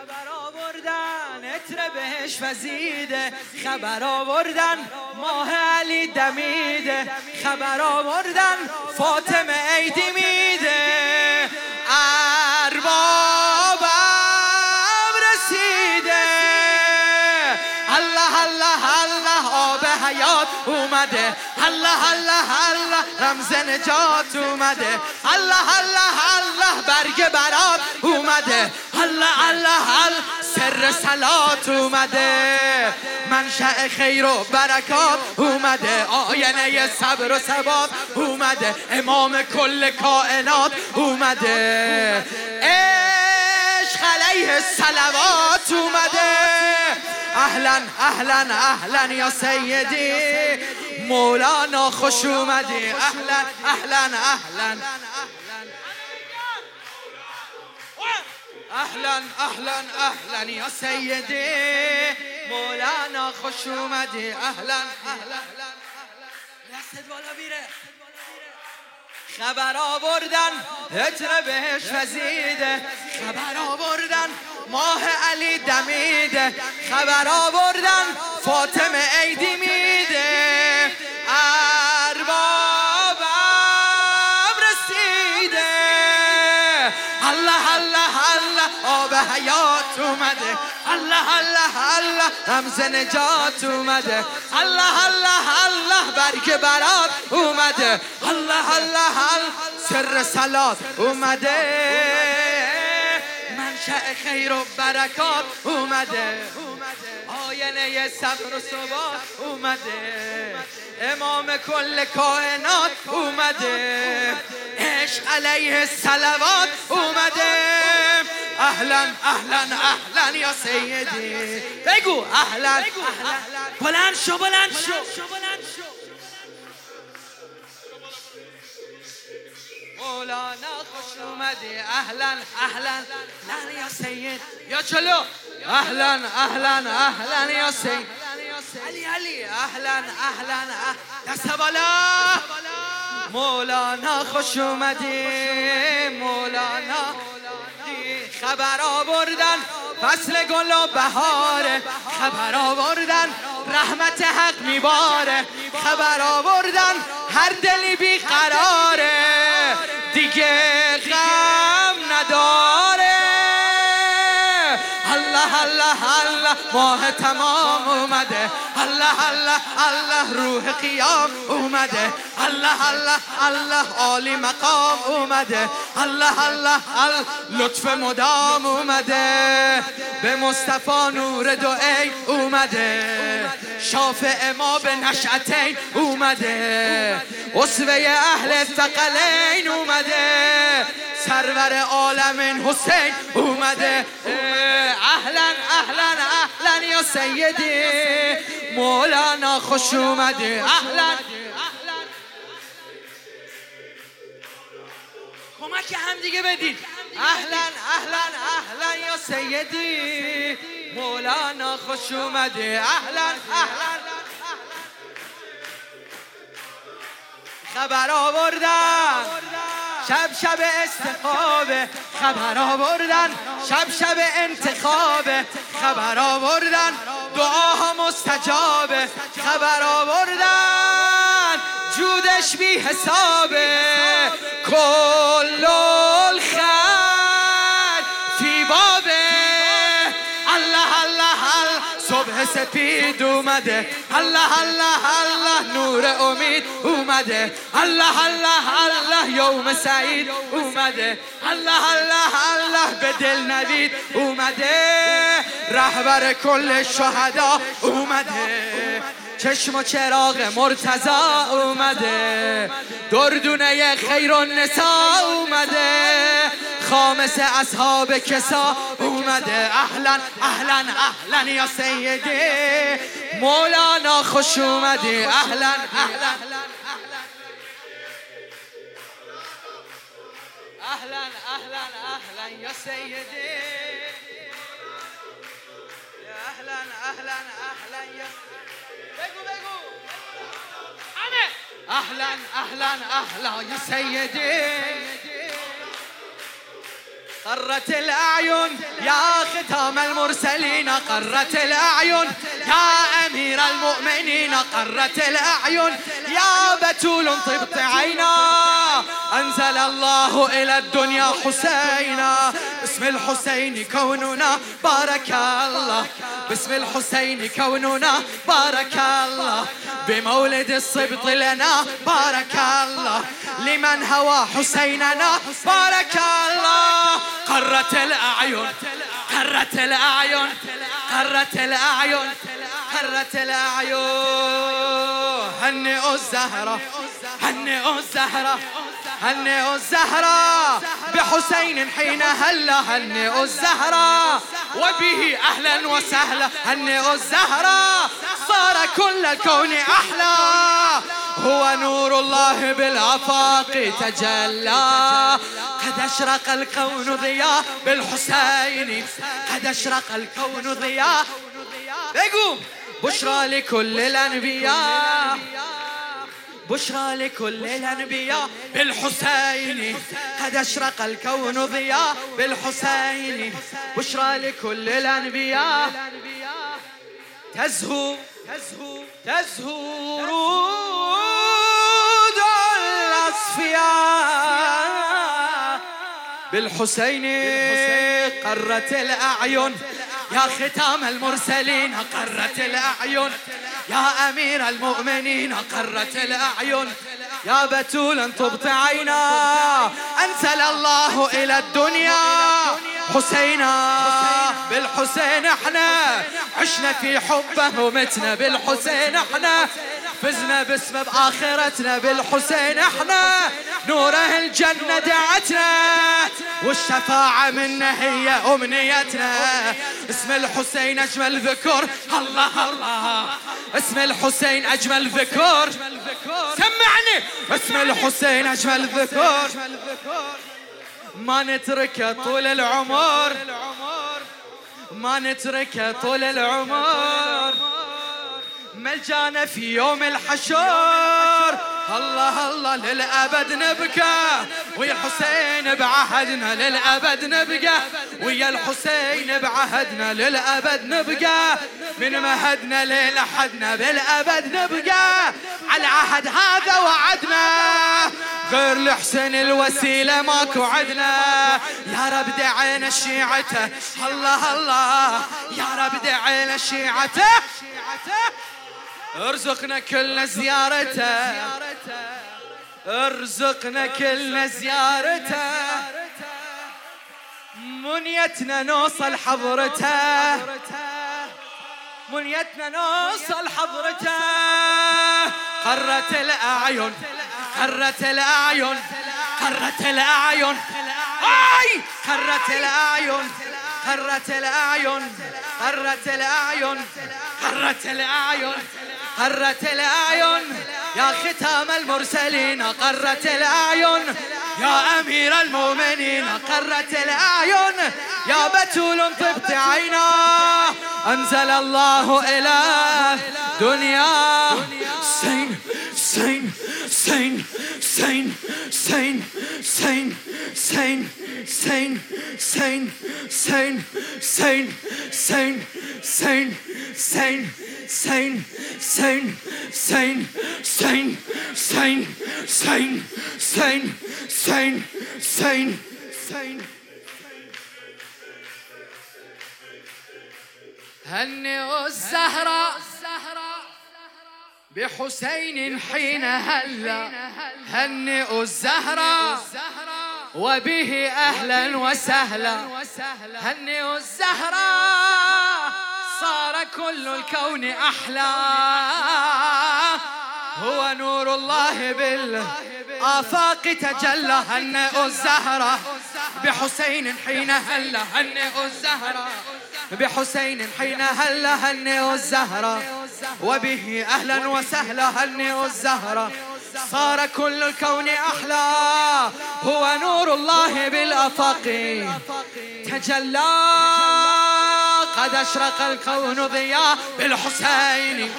خبر آوردن اتر بهش وزیده. خبر آوردن ماه علی دمیده. خبر آوردن فاطمه عیدی میده. اربابم رسیده. الله الله الله آب حیات اومده. الله الله الله رمز نجات اومده. الله الله الله برگ برات اومده. الله الله الله سر سلات اومده. منشأ خیر و برکات اومده. آینه صبر و ثبات اومده. امام کل کائنات اومده. عشق علیه سلوات اومده. اهلا اهلا اهلا یا سیدی. مولانا خوش اومدی. اهلا اهلا اهلا. اهلا اهلا اهلا. یا سیدی مولانا خوش اومدی. اهلا اهلا دست بالا بیره. خبر آوردن هجر بهش وزیده خبر آوردن ماه علی دمیده. خبر آوردن فاطمه عیدی الله الله الله رمز نجات اومده الله الله الله برگ برات اومده الله الله الله سر سلات اومده منشأ خیر و برکات اومده آینه‌ی صبر و ثبات اومده امام کل کائنات اومده عشق علیه صلوات اومده اهلا اهلا اهلا یا سیدی. بگو اهلا بلند شو بلند شو. مولانا خوش اومدی. اهلا اهلا. اهلا یا سید. یا چلو. اهلا اهلا اهلا یا سید. علی علی. اهلا اهلا دست بالا. مولانا خوش اومدی. مولانا خبر آوردن. فصل گل و بهاره. خبر آوردن. رحمت حق میباره. خبر آوردن. هر دلی بی قراره. دیگه غم نداره. الله الله الله. ماه تمام اومده. الله الله الله. روح قیام اومده. الله الله الله. عالی مقام اومده. الله الله الله. لطف مدام اومده. به مصطفی نور دعای اومده. شافع ما به نشعتین اومده. اسوه اهل ثقلین اومده. سرور عالم حسین اومده. اهلا اهلا اهلا یا سیدی. مولانا خوش اومده. اهلا. کمک هم دیگه بدید اهلا اهلا اهلا یا سیدی؟ مولانا خوش اومده اهلا اهلا خبر آوردن. شب شب استخابه خبر آوردن. شب شب انتخاب. خبر آوردن. دعاها مستجابه خبر آوردن. جودش بی حسابه. کل صبح سپید اومده. الله الله الله. نور امید اومده. الله الله الله. یوم سعید اومده. الله الله الله. به دل نوید اومده. رهبر کل شهدا اومده. چشم و چراغ مرتضا اومده. دردونه خیر و نسا اومده. خامس اصحاب کسا اومده. اهلا اهلا اهلا یا سیدی. مولانا خوش اومدی. اهلا اهلا اهلا اهلا اهلا یا سیدی. اهلا اهلا اهلا یا أهلا أهلا أهلا یا سیدی قرت الأعين يا ختام المرسلين قرت الأعين يا أمير المؤمنين قرت الأعين يا بتول طبت عينا أنزل الله إلى الدنيا حسينا. باسم الحسين كوننا بارك الله. باسم الحسين كوننا بارك الله. بمولد الصبط لنا بارك الله. لمن هوى حسيننا بارك الله. قرت الأعين قرت الأعين قرت الأعين قرت الأعين. هنئوا الزهرة هنئوا الزهرة. هنئوا الزهرة بحسين حين هلا هنئوا الزهرة وبه أهلا وسهلا هنئوا الزهرة صار كل الكون أحلى هو نور الله بالآفاق تجلى قد أشرق الكون ضياء بالحسين قد أشرق الكون ضياء. يقوم بشرى لكل الأنبياء. بشرى لكل الأنبياء. بالحسين. قد أشرق الكون ضياء. بالحسين بشرى لكل الأنبياء. تزهو تزهو تزهو رود الأصفياء. بالحسين قرت الأعين. يا ختام المرسلين قرت الأعين. يا أمير المؤمنين قرت الأعين. يا بتول طبت عينا. أنزل الله إلى الدنيا. حسينا بالحسين إحنا. عشنا في حبه ومتنا بالحسين إحنا. فزنا باسمه بآخرتنا بالحسين إحنا. نوره الجنة دعتنا. والشفاعة منا هي أمنيتنا. اسم الحسين أجمل ذكر. الله الله. اسم الحسين أجمل ذكر. سمعني. اسم الحسين أجمل ذكر. ما نتركه طول العمر. ما نتركه طول العمر. ملجانا في يوم الحشر. الله الله للأبد نبكى. ويا الحسين بعهدنا للأبد نبقى ويا الحسين بعهدنا للأبد نبقى من مهدنا للحدنا بالأبد نبقى على العهد هذا وعدنا. غير لحسن الوسيلة ماكو عدنا. يا رب دعينا شيعته. الله الله يا رب دعينا شيعته. ارزقنا كلنا زيارته. ارزقنا كلنا زيارته. منيتنا نوصل حضرته. منيتنا نوصل حضرته. قرت الأعين قرت الأعين قرت الأعين. آي! قرت الأعين قرت الأعين قرت الأعين قرت الأعين. قرت الأعين يا ختام المرسلين قرت الأعين يا أمير المؤمنين قرت الأعين يا بتول طبت عينا أنزل الله إلى دنيا سين سين سين سين سين سين سين سين سين سين سين سين سين سين سين سين سين سين سين سين سين سين سين سين. هنئوا الزهرة بحسين حين هلا هنئوا الزهرة وبه أهلا وسهلا. هنئوا الزهرة صار كل الكون أحلى. هو نور الله بالآفاق تجلى هنئوا الزهرة بحسين حين هلا هنئوا الزهرة بحسين حين هلا هنئوا الزهرة وبه أهلا وسهلا هنئوا الزهرة صار كل الكون أحلى. هو نور الله بالأفق تجلى. قد أشرق الكون ضياء بالحسين.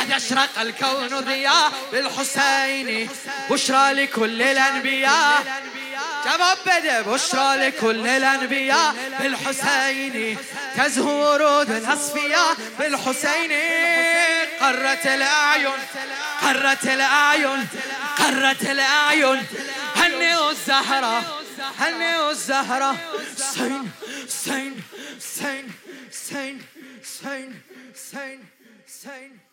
قد أشرق الكون ضياء بالحسين. بشرى لكل الأنبياء. بده بشرى لكل الأنبياء بالحسيني تزهو ورود الأصفياء بالحسيني قرت الأعين قرت الأعين قرت الأعين. هنئوا الزهرة هنئوا الزهرة. سين سين سين. Saint, Saint, Saint, Saint.